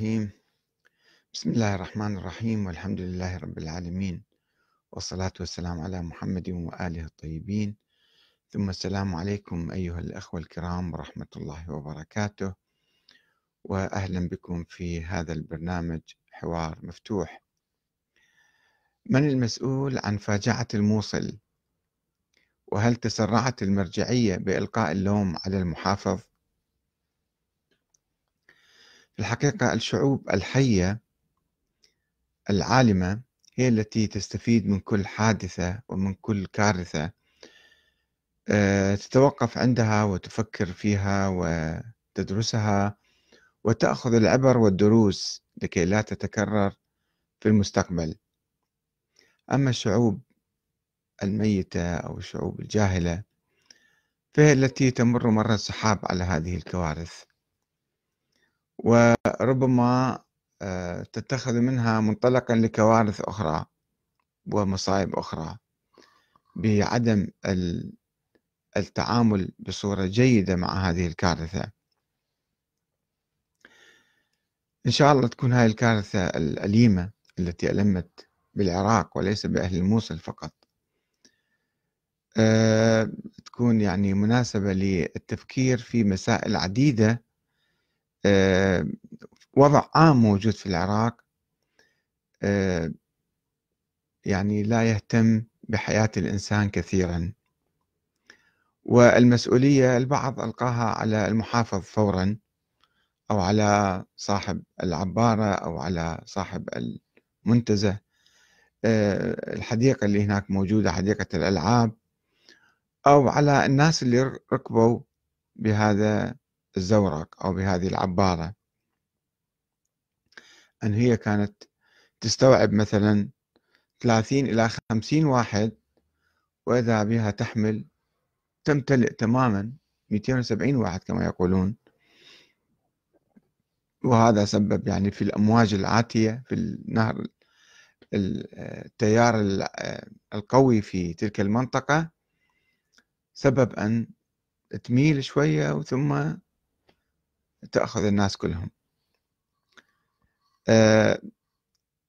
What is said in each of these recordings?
الرحيم. بسم الله الرحمن الرحيم والحمد لله رب العالمين والصلاة والسلام على محمد وآله الطيبين. ثم السلام عليكم أيها الأخوة الكرام ورحمة الله وبركاته. وأهلا بكم في هذا البرنامج حوار مفتوح. من المسؤول عن فاجعة الموصل؟ وهل تسرعت المرجعية بإلقاء اللوم على المحافظ؟ في الحقيقة الشعوب الحية العالمة هي التي تستفيد من كل حادثة ومن كل كارثة. آه، تتوقف عندها وتفكر فيها وتدرسها وتأخذ العبر والدروس لكي لا تتكرر في المستقبل. أما الشعوب الميتة أو الشعوب الجاهلة فهي التي تمر مر السحاب على هذه الكوارث. وربما آه، تتخذ منها منطلقا لكوارث أخرى ومصائب أخرى بعدم التعامل بصورة جيدة مع هذه الكارثة. إن شاء الله تكون هذه الكارثة الأليمة التي ألمت بالعراق وليس بأهل الموصل فقط. أه تكون يعني مناسبة للتفكير في مسائل عديدة وضع عام موجود في العراق أه يعني لا يهتم بحياة الإنسان كثيرا. والمسؤولية البعض ألقاها على المحافظ فورا أو على صاحب العبارة أو على صاحب المنتزه. آه، الحديقة اللي هناك موجودة حديقة الألعاب أو على الناس اللي ركبوا بهذا الزورق أو بهذه العبارة. أن هي كانت تستوعب مثلا 30 إلى 50 واحد وإذا بها تحمل تمتلئ تماما 270 واحد كما يقولون. وهذا سبب يعني في الأمواج العاتية في النهر التيار القوي في تلك المنطقة. سبب أن تميل شوية ثم تأخذ الناس كلهم. آه،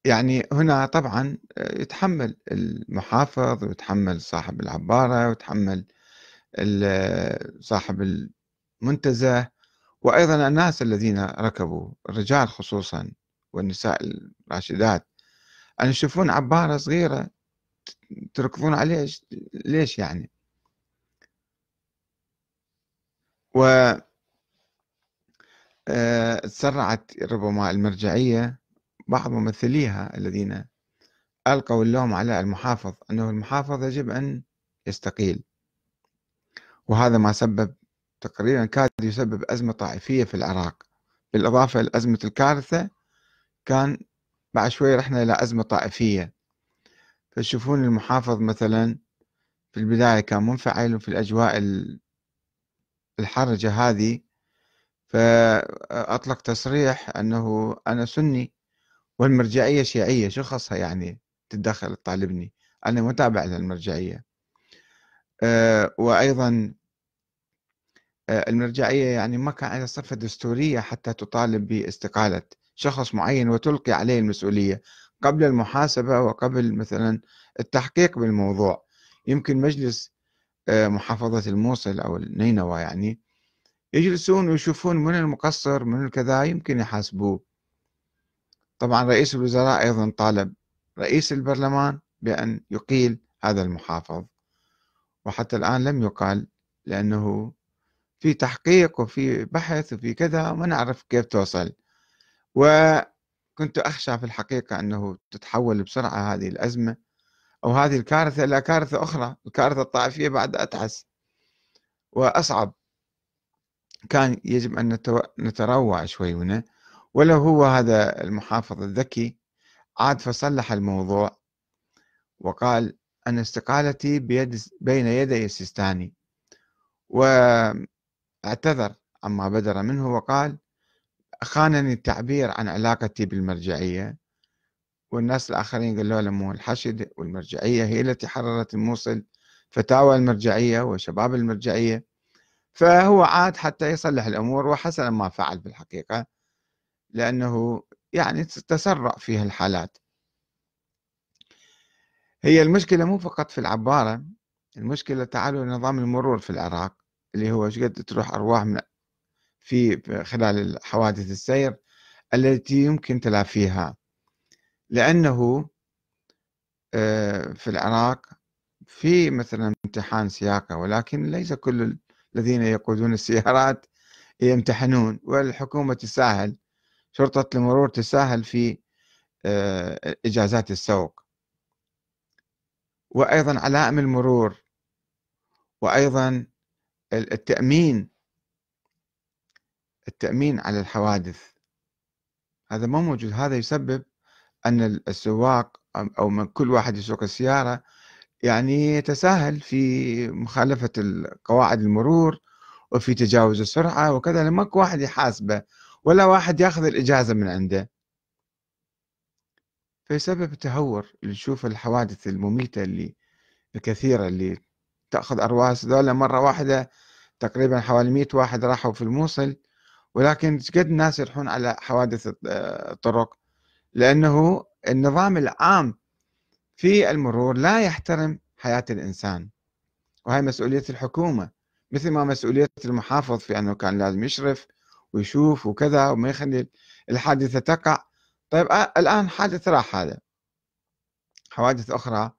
يعني هنا طبعا يتحمل المحافظ ويتحمل صاحب العبارة ويتحمل صاحب المنتزه وأيضا الناس الذين ركبوا الرجال خصوصا والنساء الراشدات. أن يشوفون عبارة صغيرة تركضون عليها ليش يعني؟ و آه، تسرعت ربما المرجعية بعض ممثليها الذين ألقوا اللوم على المحافظ أنه المحافظ يجب أن يستقيل. وهذا ما سبب تقريبا كاد يسبب أزمة طائفية في العراق. بالإضافة إلى أزمة الكارثة كان بعد شوي رحنا إلى أزمة طائفية. فتشوفون المحافظ مثلا في البداية كان منفعل وفي الأجواء الحرجة هذه فأطلق تصريح أنه أنا سني والمرجعية شيعية شو خصها يعني تتدخل تطالبني؟ أنا متابع للمرجعية. أه وأيضا أه المرجعية يعني ما كان عندها صفة دستورية حتى تطالب باستقالة شخص معين وتلقي عليه المسؤولية قبل المحاسبة وقبل مثلا التحقيق بالموضوع. يمكن مجلس أه محافظة الموصل أو النينوى يعني يجلسون ويشوفون من المقصر من الكذا يمكن يحاسبوه. طبعا رئيس الوزراء أيضا طالب رئيس البرلمان بأن يقيل هذا المحافظ وحتى الآن لم يقال لأنه في تحقيق وفي بحث وفي كذا ما نعرف كيف توصل. وكنت أخشى في الحقيقة أنه تتحول بسرعة هذه الأزمة أو هذه الكارثة إلى كارثة أخرى الكارثة الطائفية بعد أتعس. وأصعب كان يجب أن نتروع شوي هنا. ولو هو هذا المحافظ الذكي؟ عاد فصلح الموضوع وقال أن استقالتي بيد بين يدي السيستاني. واعتذر عما بدر منه وقال خانني التعبير عن علاقتي بالمرجعية. والناس الآخرين قالوا له الحشد والمرجعية هي التي حررت الموصل فتاوى المرجعية وشباب المرجعية. فهو عاد حتى يصلح الأمور وحسنا ما فعل بالحقيقة لأنه يعني تسرع فيها الحالات هي المشكلة مو فقط في العبارة المشكلة تعالوا نظام المرور في العراق اللي هو شقد تروح أرواح من في خلال حوادث السير التي يمكن تلافيها لأنه آه، في العراق في مثلا امتحان سياقة ولكن ليس كل الذين يقودون السيارات يمتحنون والحكومة تساهل شرطة المرور تساهل في آه، إجازات السوق. وأيضا علائم المرور وأيضا التأمين التأمين على الحوادث. هذا ما موجود هذا يسبب أن السواق أو من كل واحد يسوق السيارة يعني يتساهل في مخالفة قواعد المرور وفي تجاوز السرعة وكذا لما واحد يحاسبه ولا واحد ياخذ الإجازة من عنده. فيسبب تهور. اللي نشوف الحوادث المميتة اللي الكثيرة اللي تأخذ أرواح ذولا مرة واحدة تقريبا حوالي 100 واحد راحوا في الموصل ولكن قد الناس يروحون على حوادث الطرق لأنه النظام العام في المرور لا يحترم حياة الإنسان وهي مسؤولية الحكومة مثل ما مسؤولية المحافظ في أنه كان لازم يشرف ويشوف وكذا وما يخلي الحادثة تقع. طيب الآن حادث راح هذا. حوادث أخرى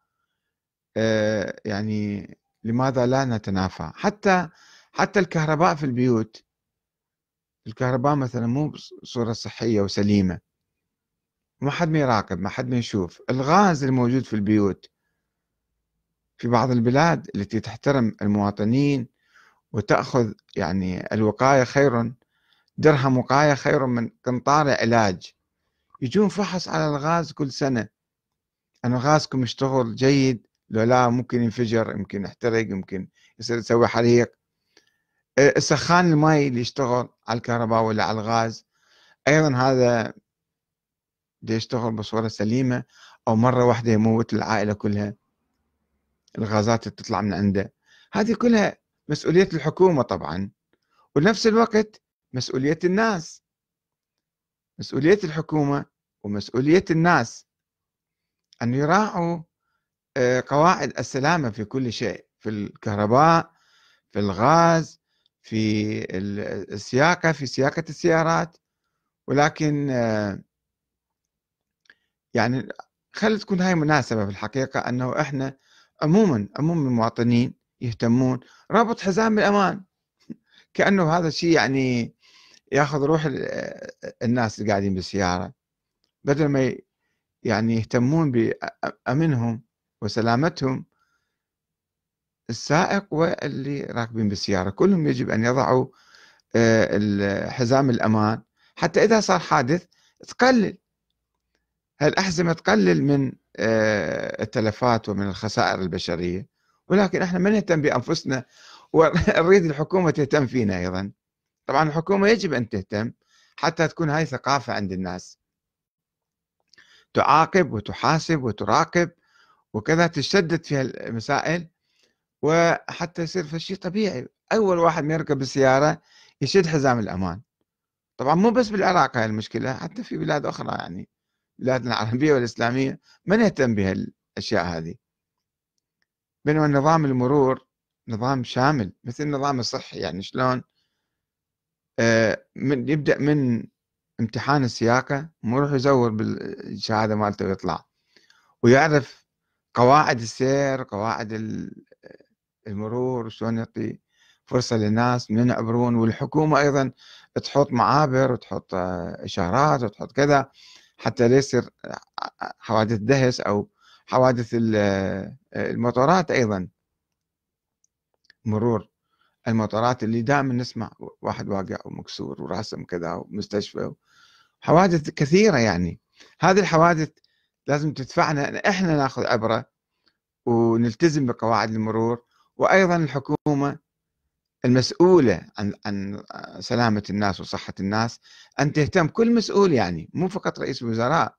يعني لماذا لا نتنافى؟ حتى حتى الكهرباء في البيوت الكهرباء مثلا مو بصورة صحية وسليمة. ما حد ما يراقب ما حد ما يشوف. الغاز الموجود في البيوت في بعض البلاد التي تحترم المواطنين وتأخذ يعني الوقاية خير درهم وقاية خير من قنطار علاج. يجون فحص على الغاز كل سنة. أن غازكم يشتغل جيد لو لا ممكن ينفجر يمكن يحترق يمكن يصير يسوي حريق. السخان الماء اللي يشتغل على الكهرباء ولا على الغاز أيضا هذا دي يشتغل بصورة سليمة أو مرة واحدة يموت العائلة كلها. الغازات اللي تطلع من عنده. هذه كلها مسؤولية الحكومة طبعا. ونفس الوقت مسؤولية الناس. مسؤولية الحكومة ومسؤولية الناس. أن يراعوا آه، قواعد السلامة في كل شيء. في الكهرباء في الغاز في السياقة في سياقة السيارات. ولكن آه، يعني خلي تكون هاي مناسبة في الحقيقة أنه إحنا عموما عموم المواطنين يهتمون رابط حزام الأمان. كأنه هذا الشيء يعني يأخذ روح الناس اللي قاعدين بالسيارة. بدل ما يعني يهتمون بأمنهم وسلامتهم السائق واللي راكبين بالسيارة كلهم يجب أن يضعوا آه، حزام الأمان. حتى إذا صار حادث تقلل. هالأحزمة تقلل من آه، التلفات ومن الخسائر البشرية؟ ولكن إحنا ما نهتم بأنفسنا ونريد الحكومة تهتم فينا أيضا. طبعا الحكومة يجب أن تهتم حتى تكون هاي ثقافة عند الناس. تعاقب وتحاسب وتراقب وكذا تشدد في المسائل وحتى يصير في طبيعي. أول واحد ما يركب السيارة يشد حزام الأمان. طبعا مو بس بالعراق هاي المشكلة حتى في بلاد أخرى يعني. بلادنا العربية والإسلامية ما نهتم بهالأشياء هذه؟ بينما نظام المرور نظام شامل مثل النظام الصحي يعني شلون؟ آه، من يبدأ من امتحان السياقة يروح يزور بالشهادة مالته ويطلع. ويعرف قواعد السير قواعد المرور وشلون يعطي فرصة للناس من يعبرون. والحكومة أيضا تحط معابر وتحط آه، إشارات وتحط كذا. حتى لا يصير حوادث دهس أو حوادث المطارات أيضا. مرور المطارات اللي دائما نسمع واحد واقع ومكسور وراسم كذا ومستشفى حوادث كثيرة يعني. هذه الحوادث لازم تدفعنا إحنا ناخذ عبرة ونلتزم بقواعد المرور وأيضا الحكومة المسؤولة عن عن سلامة الناس وصحة الناس أن تهتم. كل مسؤول يعني مو فقط رئيس الوزراء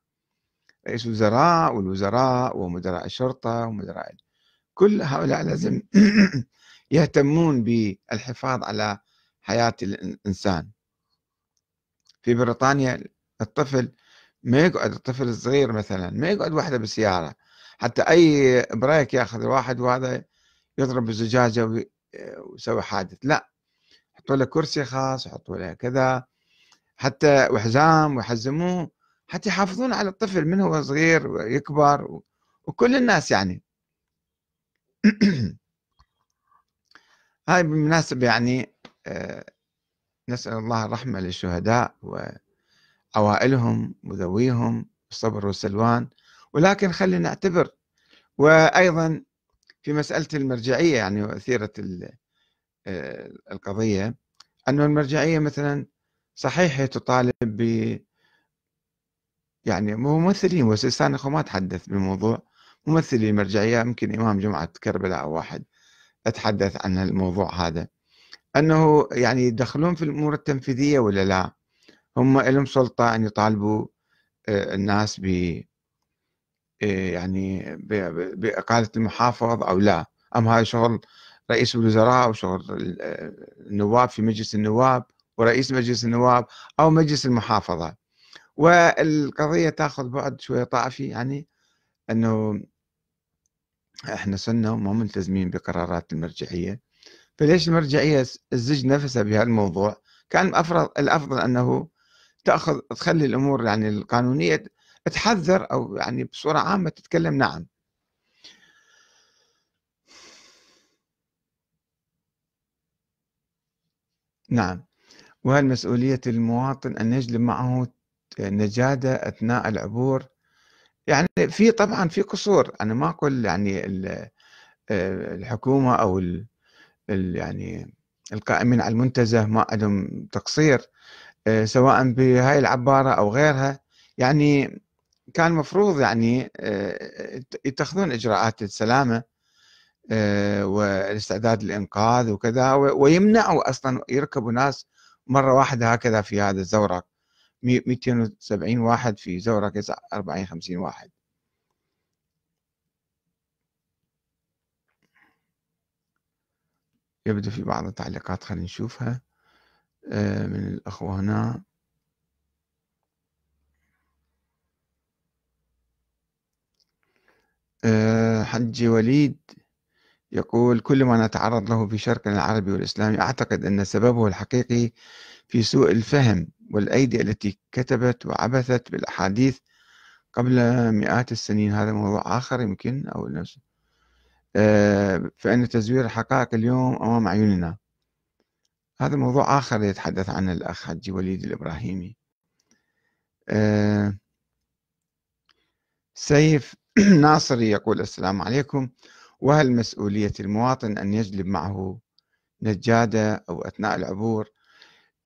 رئيس الوزراء والوزراء ومدراء الشرطة ومدراء كل هؤلاء لازم يهتمون بالحفاظ على حياة الإنسان. في بريطانيا الطفل ما يقعد الطفل الصغير مثلا ما يقعد وحده بالسيارة. حتى أي بريك ياخذ الواحد وهذا يضرب بالزجاجة ويسوي حادث. لا يحطوا له كرسي خاص يحطوا له كذا. حتى وحزام ويحزموه حتى يحافظون على الطفل من هو صغير ويكبر وكل الناس يعني. هاي بالمناسبة يعني آه، نسأل الله الرحمة للشهداء وعوائلهم وذويهم الصبر والسلوان. ولكن خلينا نعتبر وأيضا في مسألة المرجعية يعني وأثيرة آه، القضية أن المرجعية مثلا صحيح هي تطالب ب يعني ممثلين وسيستان أخو ما تحدث بالموضوع ممثلي المرجعية يمكن إمام جمعة كربلاء أو واحد أتحدث عن الموضوع هذا. أنه يعني يدخلون في الأمور التنفيذية ولا لا؟ هم لهم سلطة أن يطالبوا آه، الناس ب يعني بإقالة المحافظ أو لا. أم هذا شغل رئيس الوزراء أو شغل النواب في مجلس النواب ورئيس مجلس النواب أو مجلس المحافظة. والقضية تأخذ بعد شوية طائفي يعني أنه إحنا سنة وما ملتزمين بقرارات المرجعية. فليش المرجعية تزج نفسها بهالموضوع كان الأفضل أنه تأخذ تخلي الأمور يعني القانونية تحذر أو يعني بصورة عامة تتكلم نعم. نعم. وهل مسؤولية المواطن أن يجلب معه نجادة أثناء العبور؟ يعني في طبعا في قصور. أنا ما أقول يعني الحكومة أو ال يعني القائمين على المنتزه ما عندهم تقصير سواء بهاي العبارة أو غيرها. يعني كان مفروض يعني يتخذون إجراءات السلامة والاستعداد للإنقاذ وكذا ويمنعوا أصلا يركبوا ناس مرة واحدة هكذا في هذا الزورق 270 واحد في زورق 40 50 واحد. يبدو في بعض التعليقات خلينا نشوفها آه، من الأخوة هنا. آه، حجي وليد يقول كل ما نتعرض له في شرقنا العربي والإسلامي أعتقد أن سببه الحقيقي في سوء الفهم والأيدي التي كتبت وعبثت بالأحاديث قبل مئات السنين. هذا موضوع آخر يمكن أو نفسه آه، فإن تزوير الحقائق اليوم أمام عيوننا. هذا موضوع آخر يتحدث عنه الأخ حجي وليد الإبراهيمي. آه، سيف ناصري يقول السلام عليكم. وهل مسؤولية المواطن أن يجلب معه نجادة أو أثناء العبور؟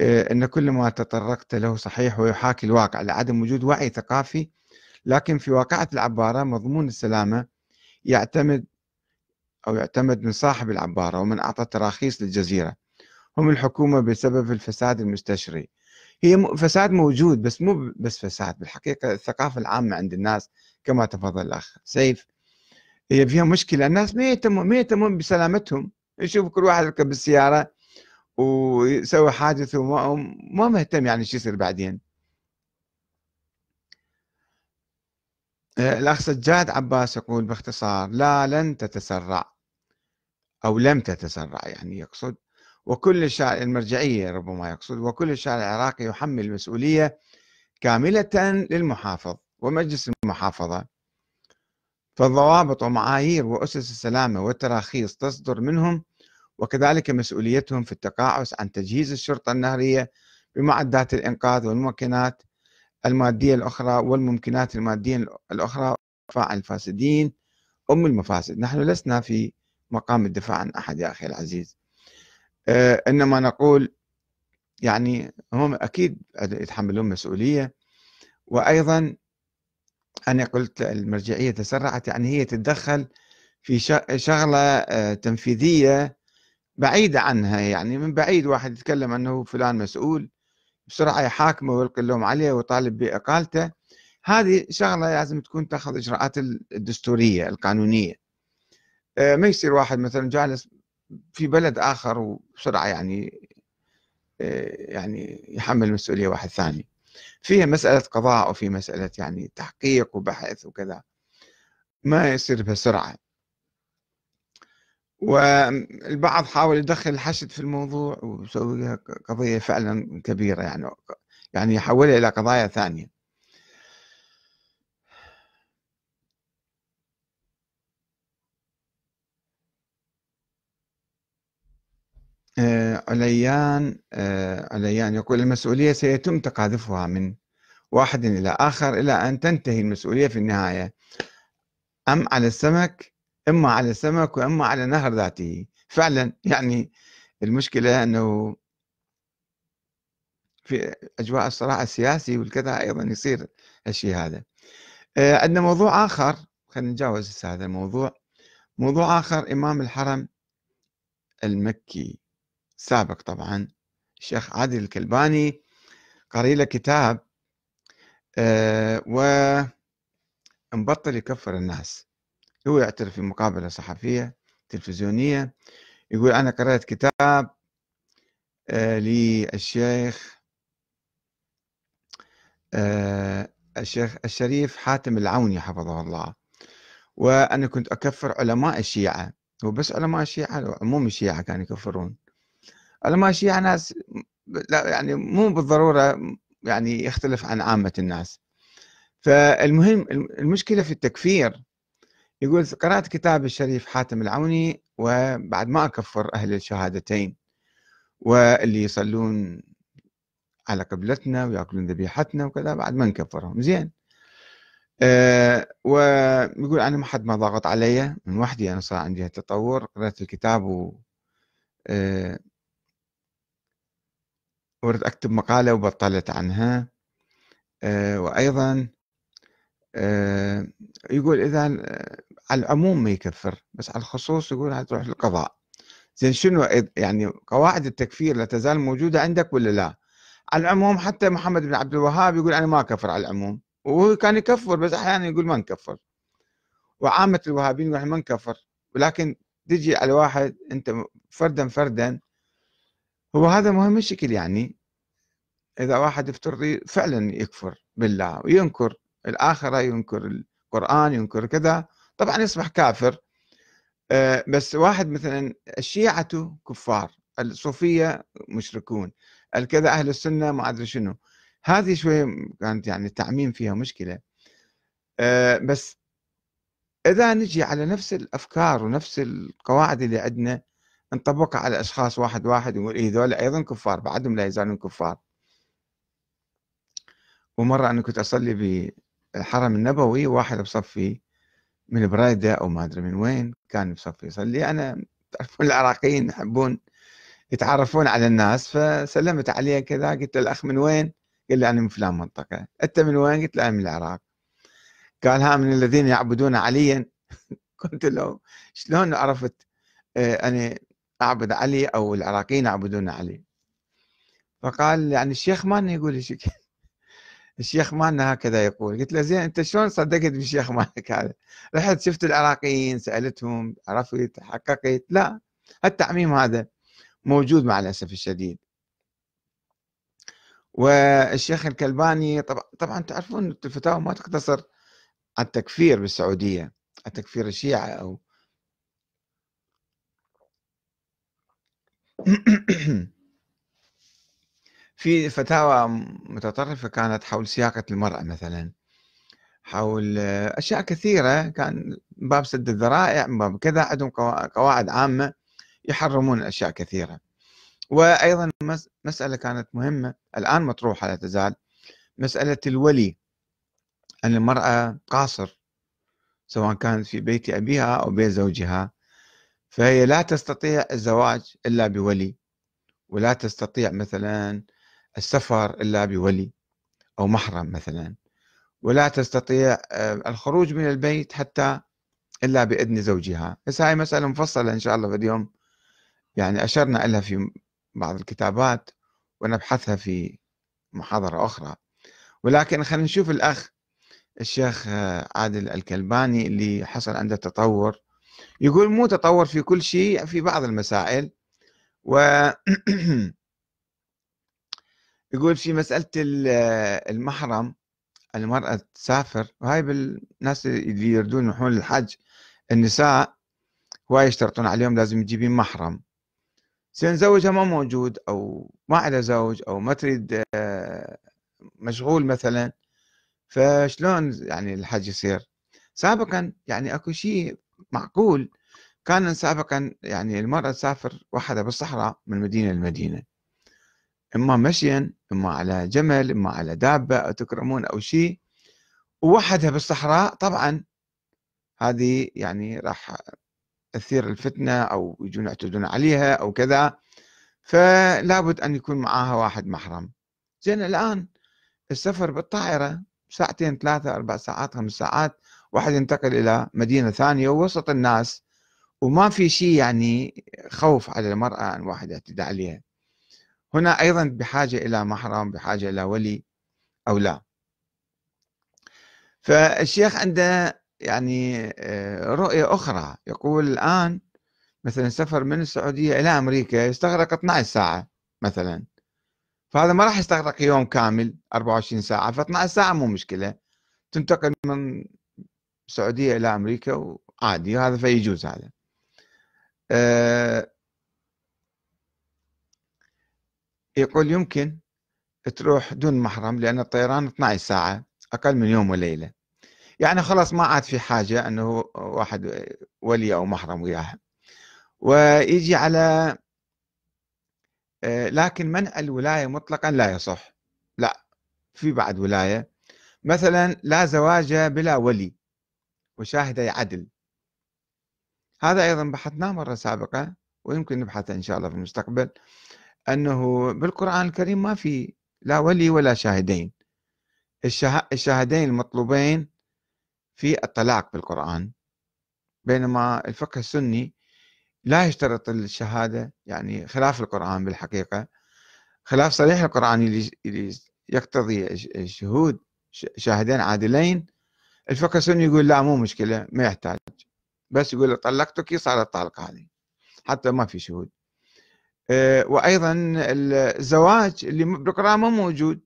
آه، أن كل ما تطرقت له صحيح ويحاكي الواقع. لعدم وجود وعي ثقافي لكن في واقعة العبارة مضمون السلامة يعتمد أو يعتمد من صاحب العبارة ومن أعطى تراخيص للجزيرة. هم الحكومة بسبب الفساد المستشري. هي فساد موجود بس مو بس فساد. بالحقيقة الثقافة العامة عند الناس كما تفضل الأخ. سيف هي فيها مشكلة. الناس ما يهتمون ما يهتمون بسلامتهم. يشوف كل واحد يركب بالسيارة ويسوي حادث وما ما مهتم يعني شو يصير بعدين. الأخ سجاد عباس يقول باختصار لا لن تتسرع أو لم تتسرع يعني يقصد. وكل الشارع المرجعية ربما يقصد. وكل الشارع العراقي يحمل مسؤولية كاملة للمحافظ. ومجلس المحافظة فالضوابط ومعايير وأسس السلامة والتراخيص تصدر منهم وكذلك مسؤوليتهم في التقاعس عن تجهيز الشرطة النهرية بمعدات الإنقاذ والممكنات المادية الأخرى والممكنات المادية الأخرى دفاع الفاسدين أم المفاسد. نحن لسنا في مقام الدفاع عن أحد يا أخي العزيز. آه إنما نقول يعني هم أكيد يتحملون مسؤولية وأيضا أنا قلت المرجعية تسرعت يعني هي تتدخل في شغلة آه، تنفيذية بعيدة عنها يعني من بعيد واحد يتكلم أنه فلان مسؤول بسرعة يحاكمه ويلقي اللوم عليه ويطالب بإقالته. هذه شغلة لازم تكون تأخذ إجراءات الدستورية القانونية. آه، ما يصير واحد مثلا جالس في بلد آخر وبسرعة يعني آه، يعني يحمل مسؤولية واحد ثاني. فيها مسألة قضاء وفي مسألة يعني تحقيق وبحث وكذا. ما يصير بسرعة. والبعض حاول يدخل الحشد في الموضوع ويسوي قضية فعلا كبيرة يعني يعني يحولها إلى قضايا ثانية. عليان آه، عليان يقول المسؤولية سيتم تقاذفها من واحد إلى آخر إلى أن تنتهي المسؤولية في النهاية. أم على السمك؟ إما على السمك وإما على النهر ذاته. فعلا يعني المشكلة أنه في أجواء الصراع السياسي والكذا أيضا يصير الشيء هذا. آه، عندنا موضوع آخر. خلينا نتجاوز هذا الموضوع. موضوع آخر إمام الحرم المكي. سابق طبعا الشيخ عادل الكلباني قري له كتاب أه ومبطل يكفر الناس. هو يعترف في مقابلة صحفية تلفزيونية يقول أنا قرأت كتاب أه للشيخ أه الشيخ الشريف حاتم العوني حفظه الله. وأنا كنت أكفر علماء الشيعة وبس علماء الشيعة عموم الشيعة كانوا يكفرون. علماء الشيعة ناس لا يعني مو بالضرورة يعني يختلف عن عامة الناس. فالمهم المشكلة في التكفير. يقول قرأت كتاب الشريف حاتم العوني وبعد ما أكفر أهل الشهادتين واللي يصلون على قبلتنا ويأكلون ذبيحتنا وكذا بعد ما نكفرهم. زين. أه ويقول أنا ما حد ما ضاغط علي من وحدي أنا صار عندي تطور قرأت الكتاب و أه وردت أكتب مقالة وبطلت عنها. أه وأيضا أه يقول إذا على العموم ما يكفر بس على الخصوص يقول هتروح للقضاء. زين شنو يعني قواعد التكفير لا تزال موجودة عندك ولا لا؟ على العموم حتى محمد بن عبد الوهاب يقول أنا ما أكفر على العموم. وهو كان يكفر بس أحيانا يقول ما نكفر. وعامة الوهابيين يقول ما نكفر. ولكن تجي على واحد أنت فردا فردا. هو هذا مهم الشكل يعني. إذا واحد يفترض فعلا يكفر بالله وينكر الآخرة ينكر القرآن ينكر كذا طبعا يصبح كافر. آه، بس واحد مثلا الشيعة كفار الصوفية مشركون الكذا أهل السنة ما أدري شنو. هذه شوية كانت يعني التعميم فيها مشكلة. آه، بس إذا نجي على نفس الأفكار ونفس القواعد اللي عندنا نطبقها على أشخاص واحد واحد ونقول إيه ذولا أيضا كفار بعدهم لا يزالون كفار. ومرة أنا كنت أصلي بالحرم النبوي واحد بصفي من بريده أو ما أدري من وين كان بصفي يصلي. أنا تعرفون العراقيين يحبون يتعرفون على الناس فسلمت عليه كذا قلت له الأخ من وين؟ قال لي أنا من فلان منطقة. أنت من وين؟ قلت له أنا من العراق. قال ها من الذين يعبدون عليا؟ قلت له شلون عرفت آه، أنا أعبد علي أو العراقيين يعبدون علي؟ فقال يعني الشيخ مالنا يقول لي الشيخ مالنا هكذا يقول. قلت له زين أنت شلون صدقت بالشيخ مالك هذا؟ رحت شفت العراقيين سألتهم عرفت حققت. لا التعميم هذا موجود مع الأسف الشديد. والشيخ الكلباني طبعا طبعا تعرفون الفتاوى ما تقتصر على التكفير بالسعودية التكفير الشيعة أو في فتاوى متطرفة كانت حول سياقة المرأة مثلا حول أشياء كثيرة كان باب سد الذرائع باب كذا عندهم قواعد عامة يحرمون أشياء كثيرة. وأيضا مسألة كانت مهمة الآن مطروحة لا تزال مسألة الولي أن المرأة قاصر سواء كانت في بيت أبيها أو بيت زوجها. فهي لا تستطيع الزواج إلا بولي ولا تستطيع مثلا السفر إلا بولي أو محرم مثلا. ولا تستطيع آه، الخروج من البيت حتى إلا بإذن زوجها. بس هاي مسألة مفصلة إن شاء الله في اليوم. يعني أشرنا لها في بعض الكتابات ونبحثها في محاضرة أخرى. ولكن خلينا نشوف الأخ الشيخ آه، عادل الكلباني اللي حصل عنده تطور. يقول مو تطور في كل شيء في بعض المسائل. و يقول في مسألة المحرم المرأة تسافر وهاي بالناس اللي يردون يروحون للحج النساء هواي يشترطون عليهم لازم يجيبين محرم. زين زوجها ما موجود أو ما عنده زوج أو ما تريد آه، مشغول مثلا فشلون يعني الحج يصير؟ سابقا يعني أكو شيء معقول. كان سابقا يعني المرأة تسافر وحدها بالصحراء من مدينة لمدينة. إما مشيا إما على جمل إما على دابة أو تكرمون أو شيء. ووحدها بالصحراء طبعا هذه يعني راح تثير الفتنة أو يجون يعتدون عليها أو كذا. فلا بد أن يكون معها واحد محرم. زين الآن السفر بالطائرة ساعتين ثلاثة أربع ساعات خمس ساعات. واحد ينتقل إلى مدينة ثانية وسط الناس وما في شيء يعني خوف على المرأة أن واحد يعتدي عليها. هنا أيضا بحاجة إلى محرم بحاجة إلى ولي أو لا. فالشيخ عنده يعني آه، رؤية أخرى. يقول الآن مثلا سفر من السعودية إلى أمريكا يستغرق 12 ساعة مثلا. فهذا ما راح يستغرق يوم كامل 24 ساعة. ف 12 ساعة مو مشكلة. تنتقل من السعودية إلى أمريكا وعادي هذا فيجوز هذا. آه، يقول يمكن تروح دون محرم لأن الطيران 12 ساعة أقل من يوم وليلة. يعني خلاص ما عاد في حاجة أنه واحد ولي أو محرم وياها ويجي على آه، لكن منع الولاية مطلقا لا يصح. لا في بعد ولاية. مثلا لا زواج بلا ولي وشاهدي عدل. هذا أيضا بحثناه مرة سابقة ويمكن نبحثه إن شاء الله في المستقبل. أنه بالقرآن الكريم ما في لا ولي ولا شاهدين. الشاهدين المطلوبين في الطلاق بالقرآن بينما الفقه السني لا يشترط الشهادة يعني خلاف القرآن بالحقيقة خلاف صريح القرآن اللي يقتضي الشهود شاهدين عادلين. الفقه السني يقول لا مو مشكلة ما يحتاج. بس يقول طلقتك صارت الطلقة هذه. حتى ما في شهود. آه، وأيضا الزواج اللي بالقرآن ما موجود.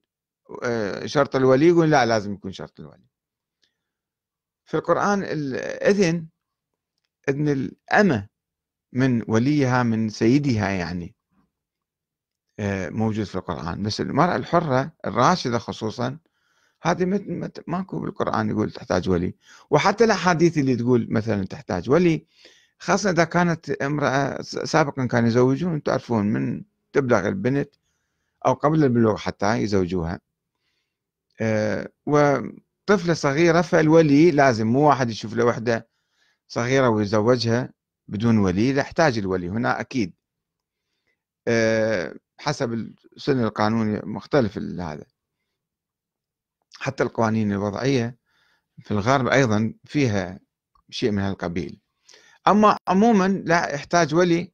آه، شرط الولي يقول لا لازم يكون شرط الولي. في القرآن الإذن إذن الأمة من وليها من سيدها يعني آه، موجود في القرآن. بس المرأة الحرة الراشدة خصوصا هذه ماكو بالقرآن يقول تحتاج ولي. وحتى الأحاديث اللي تقول مثلا تحتاج ولي خاصة إذا كانت امرأة سابقا كانوا يزوجون تعرفون من تبلغ البنت أو قبل البلوغ حتى يزوجوها. آه، وطفلة صغيرة فالولي لازم مو واحد يشوف له وحدة صغيرة ويزوجها بدون ولي يحتاج الولي هنا أكيد. آه، حسب السن القانوني مختلف هذا. حتى القوانين الوضعية في الغرب أيضا فيها شيء من هالقبيل. أما عموما لا يحتاج ولي.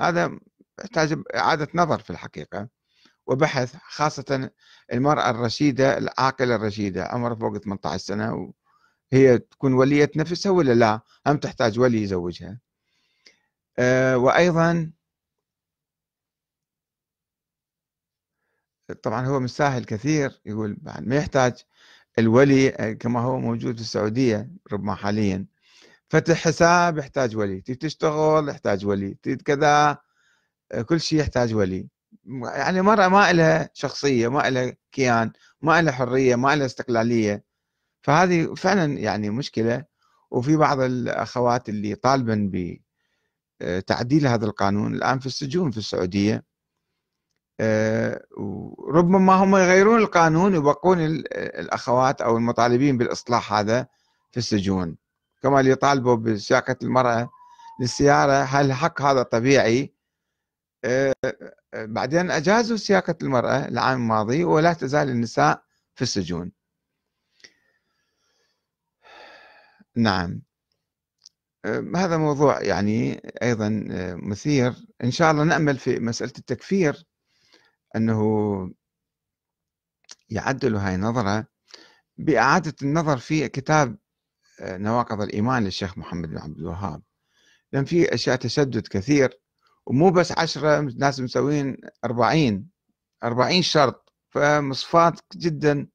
هذا يحتاج إعادة نظر في الحقيقة وبحث خاصة المرأة الرشيدة العاقلة الرشيدة. عمرها فوق 18 سنة وهي تكون ولية نفسها ولا لا؟ هم تحتاج ولي يزوجها. أه وأيضا طبعا هو مستاهل كثير يقول بعد ما يحتاج الولي آه، كما هو موجود في السعودية ربما حاليا. فتح حساب يحتاج ولي تريد تشتغل يحتاج ولي تريد كذا آه، كل شيء يحتاج ولي. يعني مرة ما لها شخصية ما لها كيان ما لها حرية ما لها استقلالية. فهذه فعلا يعني مشكلة. وفي بعض الأخوات اللي طالبا بتعديل آه، هذا القانون الآن في السجون في السعودية آه، ربما هم يغيرون القانون ويبقون الأخوات أو المطالبين بالإصلاح هذا في السجون. كما اللي يطالبوا بسياقة المرأة للسيارة هل حق هذا طبيعي؟ آه، آه، بعدين أجازوا سياقة المرأة العام الماضي ولا تزال النساء في السجون. نعم. هذا موضوع يعني أيضا مثير. إن شاء الله نأمل في مسألة التكفير أنه يعدلوا هاي النظرة. بإعادة النظر في كتاب آه، نواقض الإيمان للشيخ محمد بن عبد الوهاب. لأن في أشياء تشدد كثير ومو بس عشرة ناس مسوين أربعين أربعين شرط فمصفات جدا.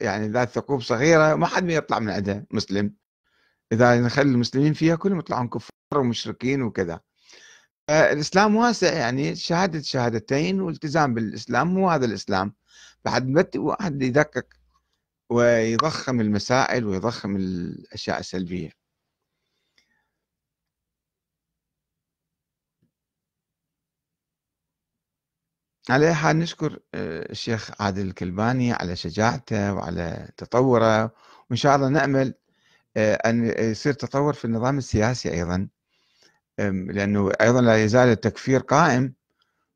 يعني ذات ثقوب صغيرة ما حد يطلع من عندها مسلم. إذا نخلي المسلمين فيها كلهم يطلعون كفار ومشركين وكذا. الإسلام واسع يعني شهادة شهادتين والتزام بالإسلام مو هذا الإسلام. بعد واحد يدقق ويضخم المسائل ويضخم الأشياء السلبية. على حال نشكر آه، الشيخ عادل الكلباني على شجاعته وعلى تطوره وإن شاء الله نأمل آه، أن يصير تطور في النظام السياسي أيضا لأنه أيضا لا يزال التكفير قائم.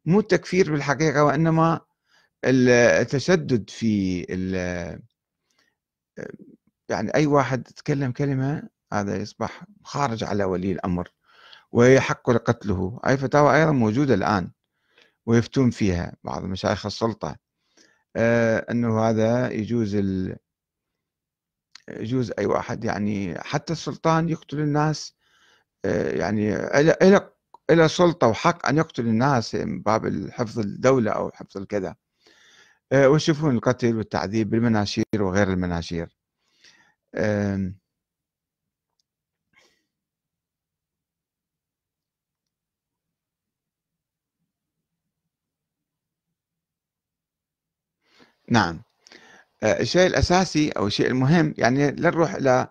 مو التكفير بالحقيقة وإنما التشدد في يعني أي واحد يتكلم كلمة هذا يصبح خارج على ولي الأمر ويحق لقتله. أي فتاوى أيضا موجودة الآن ويفتون فيها بعض مشايخ السلطة. آه، أنه هذا يجوز ال... يجوز أي واحد يعني حتى السلطان يقتل الناس آه، يعني إلى إلى سلطة وحق أن يقتل الناس من باب حفظ الدولة أو حفظ الكذا. ويشوفون القتل والتعذيب بالمناشير وغير المناشير. نعم. آه، الشيء الأساسي أو الشيء المهم يعني لا نروح إلى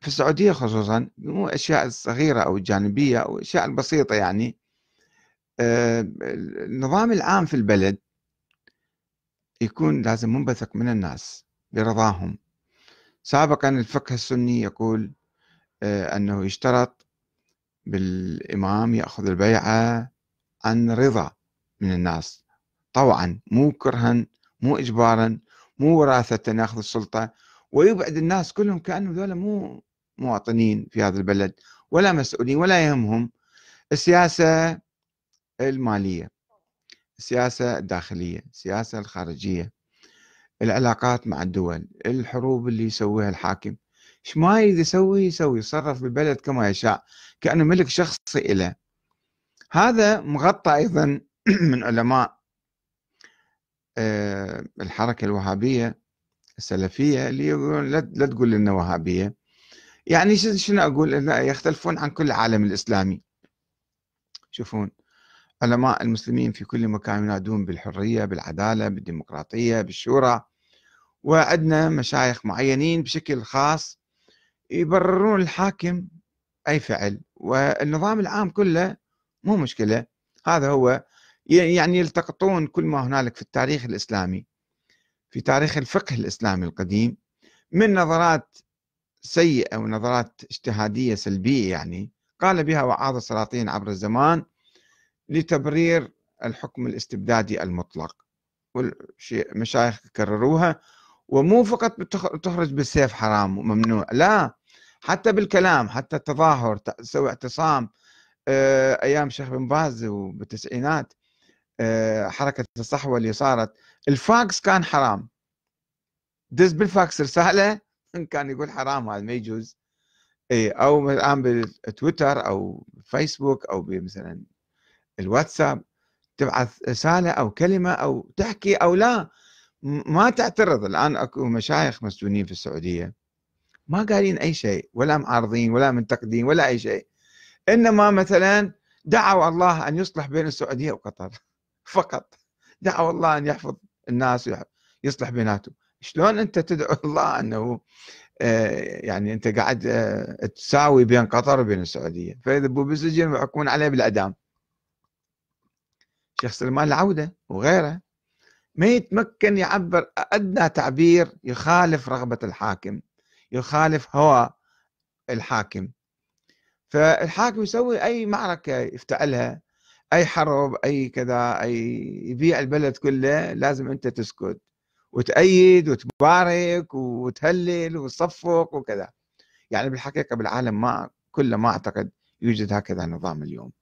في السعودية خصوصا مو الأشياء الصغيرة أو الجانبية أو الأشياء البسيطة يعني. آه، النظام العام في البلد يكون لازم منبثق من الناس برضاهم. سابقا الفقه السني يقول آه، أنه يشترط بالإمام يأخذ البيعة عن رضا من الناس. طوعا مو كرها مو إجبارا مو وراثة يأخذ السلطة ويبعد الناس كلهم كأنهم ذولا مو مواطنين في هذا البلد ولا مسؤولين ولا يهمهم السياسة المالية. السياسة الداخلية السياسة الخارجية العلاقات مع الدول الحروب اللي يسويها الحاكم. إيش ما يريد يسوي يسوي يتصرف بالبلد كما يشاء كأنه ملك شخصي له هذا مغطى أيضا من علماء آه، الحركة الوهابية السلفية اللي يقولون لا تقول لنا وهابية. يعني شنو أقول؟ يختلفون عن كل العالم الإسلامي. شوفون علماء المسلمين في كل مكان ينادون بالحرية بالعدالة بالديمقراطية بالشورى وعندنا مشايخ معينين بشكل خاص يبررون الحاكم أي فعل والنظام العام كله مو مشكلة. هذا هو يعني يلتقطون كل ما هنالك في التاريخ الإسلامي في تاريخ الفقه الإسلامي القديم من نظرات سيئة ونظرات اجتهادية سلبية يعني قال بها وعاظ السلاطين عبر الزمان لتبرير الحكم الاستبدادي المطلق. والمشايخ كرروها. ومو فقط تخرج بالسيف حرام وممنوع لا حتى بالكلام حتى التظاهر تسوي اعتصام. آه، أيام شيخ بن باز وبالتسعينات آه، حركة الصحوة اللي صارت. الفاكس كان حرام. دز بالفاكس رسالة كان يقول حرام هذا ما يجوز. اي أو الآن بالتويتر أو فيسبوك أو مثلا الواتساب تبعث رسالة أو كلمة أو تحكي أو لا ما تعترض. الآن أكو مشايخ مسجونين في السعودية ما قايلين أي شيء ولا معارضين ولا منتقدين ولا أي شيء. إنما مثلا دعوا الله أن يصلح بين السعودية وقطر فقط. دعوا الله أن يحفظ الناس ويصلح بيناتهم. شلون أنت تدعو الله أنه آه، يعني أنت قاعد آه، تساوي بين قطر وبين السعودية؟ فإذا ابو بالسجن ويحكمون عليه بالاعدام شيخ سلمان العودة وغيره. ما يتمكن يعبر أدنى تعبير يخالف رغبة الحاكم يخالف هوى الحاكم. فالحاكم يسوي أي معركة يفتعلها أي حرب أي كذا أي يبيع البلد كله لازم أنت تسكت وتأيد وتبارك وتهلل وتصفق وكذا. يعني بالحقيقة بالعالم ما كله ما أعتقد يوجد هكذا نظام اليوم.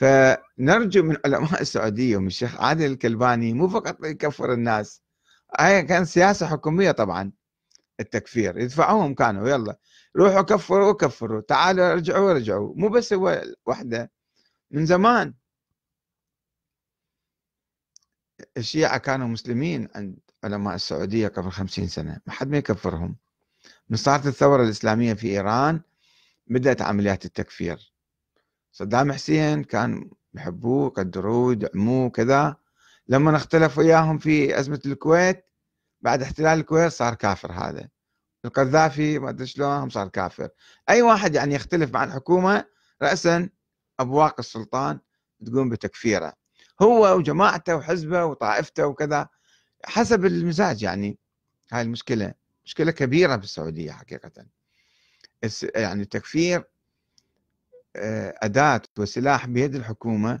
فنرجو من علماء السعودية ومن الشيخ عادل الكلباني مو فقط يكفر الناس هاي كان سياسة حكومية طبعا التكفير يدفعوهم كانوا يلا روحوا كفروا وكفروا تعالوا ارجعوا ارجعوا مو بس هو وحدة من زمان الشيعة كانوا مسلمين عند علماء السعودية قبل خمسين سنة ما حد ما يكفرهم. من صارت الثورة الإسلامية في إيران بدأت عمليات التكفير. صدام حسين كان يحبوه يقدروه يدعموه كذا. لما اختلف وياهم في أزمة الكويت بعد احتلال الكويت صار كافر هذا. القذافي ما أدري شلون صار كافر. أي واحد يعني يختلف مع الحكومة راسا أبواق السلطان تقوم بتكفيره. هو وجماعته وحزبه وطائفته وكذا حسب المزاج يعني هاي المشكلة. مشكلة كبيرة في السعودية حقيقه. يعني التكفير آه، أداة وسلاح بيد الحكومة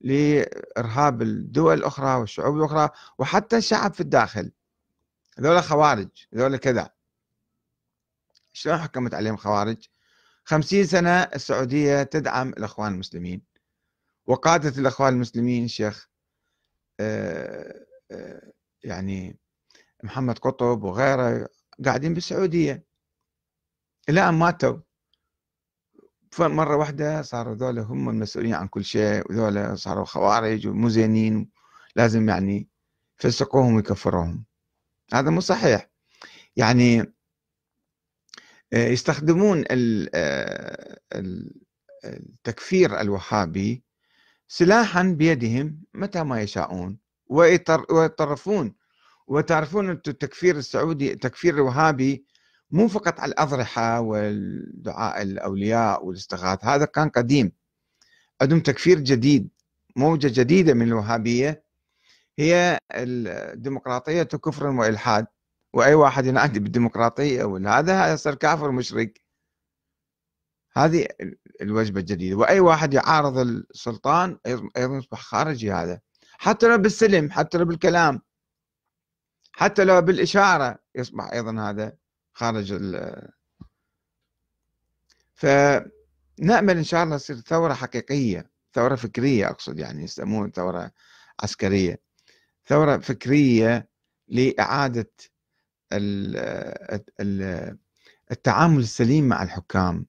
لإرهاب الدول الأخرى والشعوب الأخرى وحتى الشعب في الداخل. هذول خوارج هذول كذا. شلون حكمت عليهم خوارج؟ خمسين سنة السعودية تدعم الأخوان المسلمين. وقادة الأخوان المسلمين شيخ آه، آه، يعني محمد قطب وغيره قاعدين بالسعودية. إلى أن ماتوا. مرة واحدة صاروا ذولا هم المسؤولين عن كل شيء وذولا صاروا خوارج ومو زينين لازم يعني يفسقوهم ويكفروهم. هذا مو صحيح. يعني آه، يستخدمون آه، التكفير الوهابي سلاحا بيدهم متى ما يشاءون ويتطرفون وتعرفون التكفير السعودي التكفير الوهابي مو فقط على الأضرحة والدعاء الأولياء والاستغاثة هذا كان قديم. عندهم تكفير جديد موجة جديدة من الوهابية. هي الديمقراطية كفر وإلحاد وأي واحد ينادي بالديمقراطية ولا هذا يصير كافر مشرك هذه الوجبة الجديدة. وأي واحد يعارض السلطان أيضا يصبح خارجي هذا. حتى لو بالسلم حتى لو بالكلام حتى لو بالإشارة يصبح أيضا هذا. خارج ال فنأمل إن شاء الله تصير ثورة حقيقية ثورة فكرية أقصد يعني يسمون ثورة عسكرية. ثورة فكرية لإعادة التعامل السليم مع الحكام.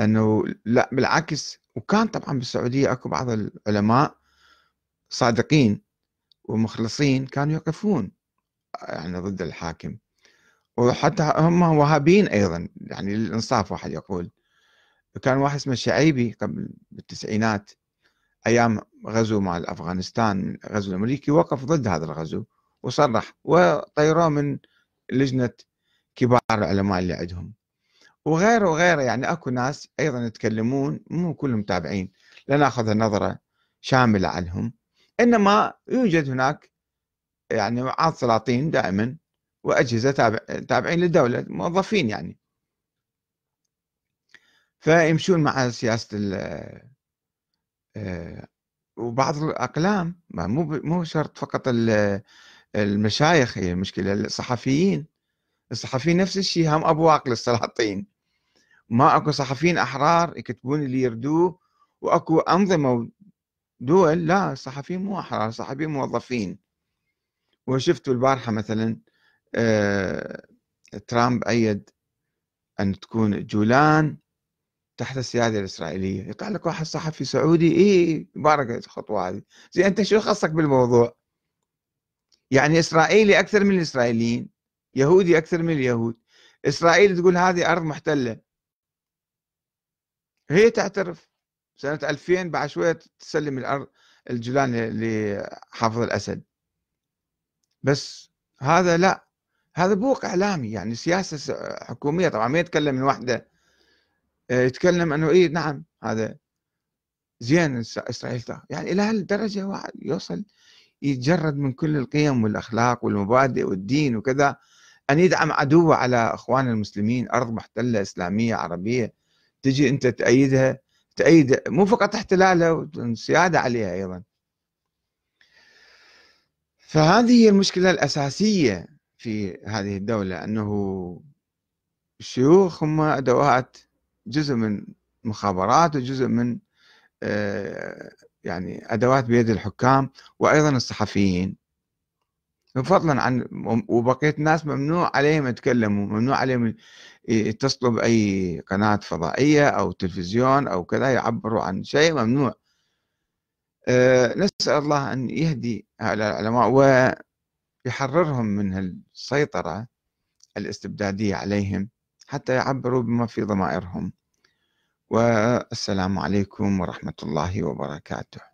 أنه لا بالعكس وكان طبعا بالسعودية أكو بعض العلماء صادقين ومخلصين كانوا يقفون يعني ضد الحاكم. وحتى هم وهابيين أيضا يعني للإنصاف واحد يقول. كان واحد اسمه الشعيبي قبل بالتسعينات أيام غزو مع افغانستان غزو الأمريكي وقف ضد هذا الغزو وصرح وطيروه من لجنة كبار العلماء اللي عندهم. وغيره وغيره يعني أكو ناس أيضا يتكلمون مو كلهم تابعين لناخذ نظرة شاملة عنهم. إنما يوجد هناك يعني وعاظ سلاطين دائما وأجهزة تابع تابعين للدولة موظفين يعني. فيمشون مع سياسة آه، وبعض الأقلام مو مو شرط فقط المشايخ هي المشكلة الصحفيين. الصحفيين نفس الشيء هم أبواق للسلاطين ما أكو صحفيين أحرار يكتبون اللي يردوه وأكو أنظمة دول لا الصحفيين مو أحرار الصحفيين موظفين. وشفتوا البارحة مثلا ترامب أيد أن تكون جولان تحت السيادة الإسرائيلية. يطلع لك واحد صحفي سعودي إيه بارك الخطوة هذه. زي أنت شو خصك بالموضوع؟ يعني إسرائيلي أكثر من الإسرائيليين يهودي أكثر من اليهود. إسرائيل تقول هذه أرض محتلة. هي تعترف. سنة 2000 بعد شوية تسلم الأرض الجولان لحافظ الأسد. بس هذا لا. هذا بوق إعلامي يعني سياسة حكومية. طبعا ما يتكلم من وحده آه، يتكلم أنه إيه نعم هذا زين إسرائيل. يعني إلى هالدرجة واحد يوصل يتجرد من كل القيم والأخلاق والمبادئ والدين وكذا. أن يدعم عدوه على أخوان المسلمين أرض محتلة إسلامية عربية. تجي أنت تأيدها تأيد مو فقط احتلالها والسيادة عليها أيضا. فهذه هي المشكلة الأساسية. في هذه الدولة أنه الشيوخ هم أدوات جزء من مخابرات وجزء من آه، يعني أدوات بيد الحكام وأيضا الصحفيين. فضلا عن وبقية الناس ممنوع عليهم يتكلموا ممنوع عليهم يتصلوا بأي قناة فضائية أو تلفزيون أو كذا يعبروا عن شيء ممنوع. آه، نسأل الله أن يهدي هؤلاء العلماء. ويحررهم من السيطرة الاستبدادية عليهم حتى يعبروا بما في ضمائرهم. والسلام عليكم ورحمة الله وبركاته.